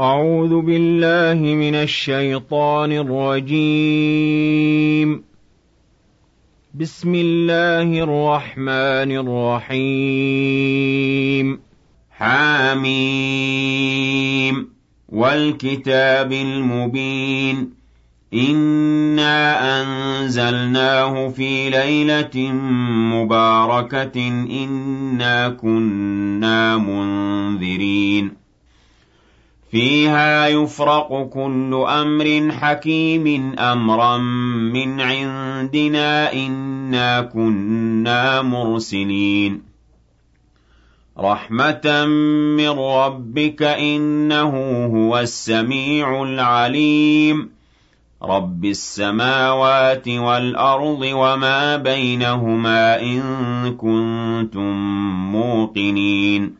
أعوذ بالله من الشيطان الرجيم. بسم الله الرحمن الرحيم. حاميم والكتاب المبين. إِنَّا أَنزَلْنَاهُ فِي لَيْلَةٍ مُّبَارَكَةٍ. إِنَّا كُنَّا مُنذِرِينَ. فِيهَا يُفْرَقُ كُلُّ أَمْرٍ حَكِيمٍ أَمْرًا مِّنْ عِندِنَا إِنَّا كُنَّا مُرْسِلِينَ. رَحْمَةً مِّن رَّبِّكَ ۚ إِنَّهُ هُوَ السَّمِيعُ الْعَلِيمُ. رَبِّ السَّمَاوَاتِ وَالْأَرْضِ وَمَا بَيْنَهُمَا إِن كُنتُم مُّوقِنِينَ.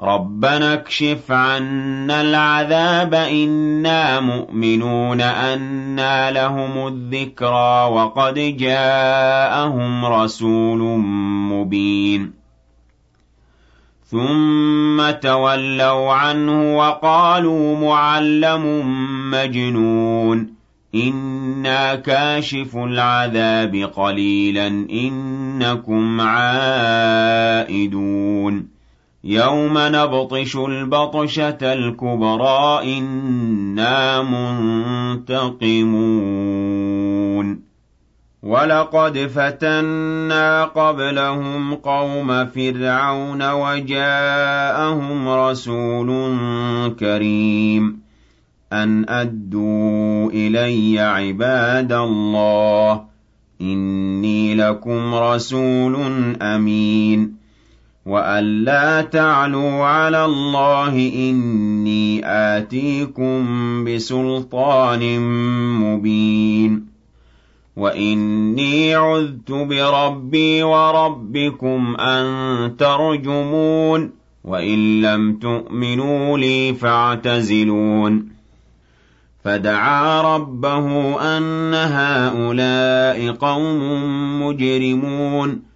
رَبَّنَا اكْشِفْ عَنَّا الْعَذَابَ إِنَّا مُؤْمِنُونَ أَنَّىٰ لَهُمُ الذِّكْرَىٰ وَقَدْ جَاءَهُمْ رَسُولٌ مُّبِينٌ ثُمَّ تَوَلَّوْا عَنْهُ وَقَالُوا مُعَلَّمٌ مَّجْنُونٌ إِنَّا كَاشِفُو الْعَذَابِ قَلِيلًا إِنَّكُمْ عَائِدُونَ يَوْمَ نَبْطِشُ الْبَطْشَةَ الْكُبْرَىٰ إِنَّا مُنتَقِمُونَ وَلَقَدْ فَتَنَّا قَبْلَهُمْ قَوْمَ فِرْعَوْنَ وَجَاءَهُمْ رَسُولٌ كَرِيمٌ أَنْ أَدُّوا إِلَيَّ عِبَادَ اللَّهِ إِنِّي لَكُمْ رَسُولٌ أَمِينٌ وَأَن لَّا تَعْلُوا عَلَى اللَّهِ إِنِّي آتِيكُم بِسُلْطَانٍ مُّبِينٍ وَإِنِّي عُذْتُ بِرَبِّي وَرَبِّكُمْ أَن تَرْجُمُونِ وَإِن لَّمْ تُؤْمِنُوا لِي فَاعْتَزِلُونِ فَدَعَا رَبَّهُ أَنَّ هَٰؤُلَاءِ قَوْمٌ مُّجْرِمُونَ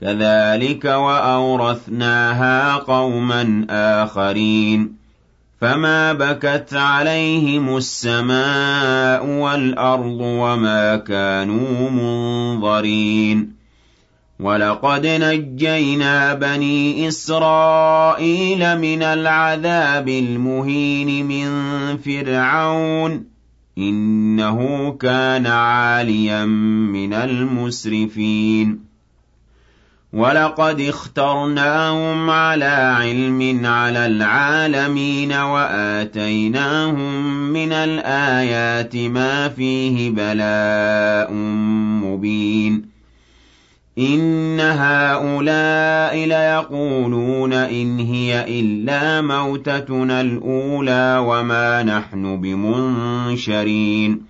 كَذَٰلِكَ وَأَوْرَثْنَاهَا قَوْمًا آخَرِينَ. فَمَا بَكَتْ عَلَيْهِمُ السَّمَاءُ وَالْأَرْضُ وَمَا كَانُوا مُنظَرِينَ. وَلَقَدْ نَجَّيْنَا بَنِي إِسْرَائِيلَ مِنَ الْعَذَابِ الْمُهِينِ مِن فِرْعَوْنَ إِنَّهُ كَانَ عَالِيًا مِّنَ الْمُسْرِفِينَ. وَلَقَدِ اخْتَرْنَاهُمْ عَلَىٰ عِلْمٍ عَلَى الْعَالَمِينَ وَآتَيْنَاهُم مِّنَ الْآيَاتِ مَا فِيهِ بَلَاءٌ مُّبِينٌ. إِنَّ هَٰؤُلَاءِ لَيَقُولُونَ إِنْ هِيَ إِلَّا مَوْتَتُنَا الْأُولَىٰ وَمَا نَحْنُ بِمُنشَرِينَ.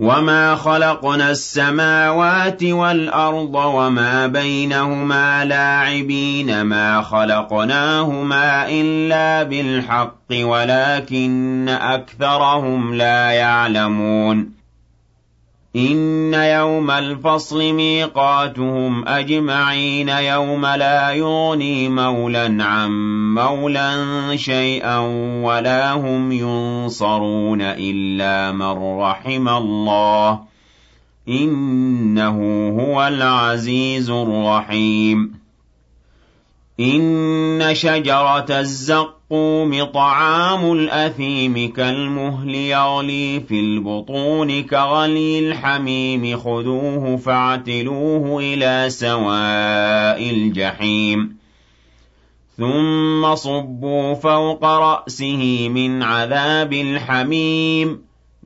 وَمَا خَلَقْنَا السَّمَاوَاتِ وَالْأَرْضَ وَمَا بَيْنَهُمَا لَاعِبِينَ مَا خَلَقْنَاهُمَا إِلَّا إِنَّ يَوْمَ الْفَصْلِ مِيقَاتُهُمْ أَجْمَعِينَ يَوْمَ لَا يُغْنِي مَوْلًى عَن مَّوْلًى شَيْئًا وَلَا هُمْ يُنصَرُونَ إِلَّا مَن رَّحِمَ اللَّهُ ۚ إِنَّهُ هُوَ الْعَزِيزُ الرَّحِيمُ إِنَّ شَجَرَتَ الزَّقُّومِ طَعَامُ الْأَثِيمِ كَالْمُهْلِ يَغْلِي فِي الْبُطُونِ كَغَلْيِ الْحَمِيمِ خُذُوهُ فَاعْتِلُوهُ إِلَىٰ سَوَاءِ الْجَحِيمِ ثُمَّ صُبُّوا فَوْقَ رَأْسِهِ مِنْ عَذَابِ الْحَمِيمِ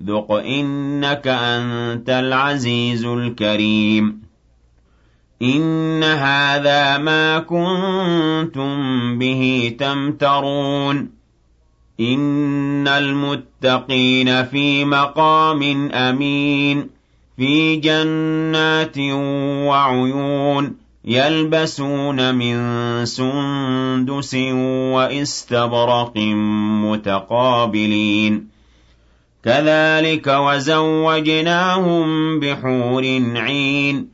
ذُقْ إِنَّكَ أَنتَ الْعَزِيزُ الْكَرِيمُ إِنَّ هَٰذَا مَا كُنتُم بِهِ تَمْتَرُونَ إِنَّ الْمُتَّقِينَ فِي مَقَامٍ أَمِينٍ فِي جَنَّاتٍ وَعُيُونٍ يَلْبَسُونَ مِن سُندُسٍ وَإِسْتَبْرَقٍ مُّتَقَابِلِينَ كَذَٰلِكَ وَزَوَّجْنَاهُم بِحُورٍ عِينٍ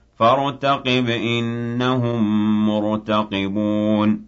فَارْتَقِبْ إِنَّهُم مُّرْتَقِبُونَ.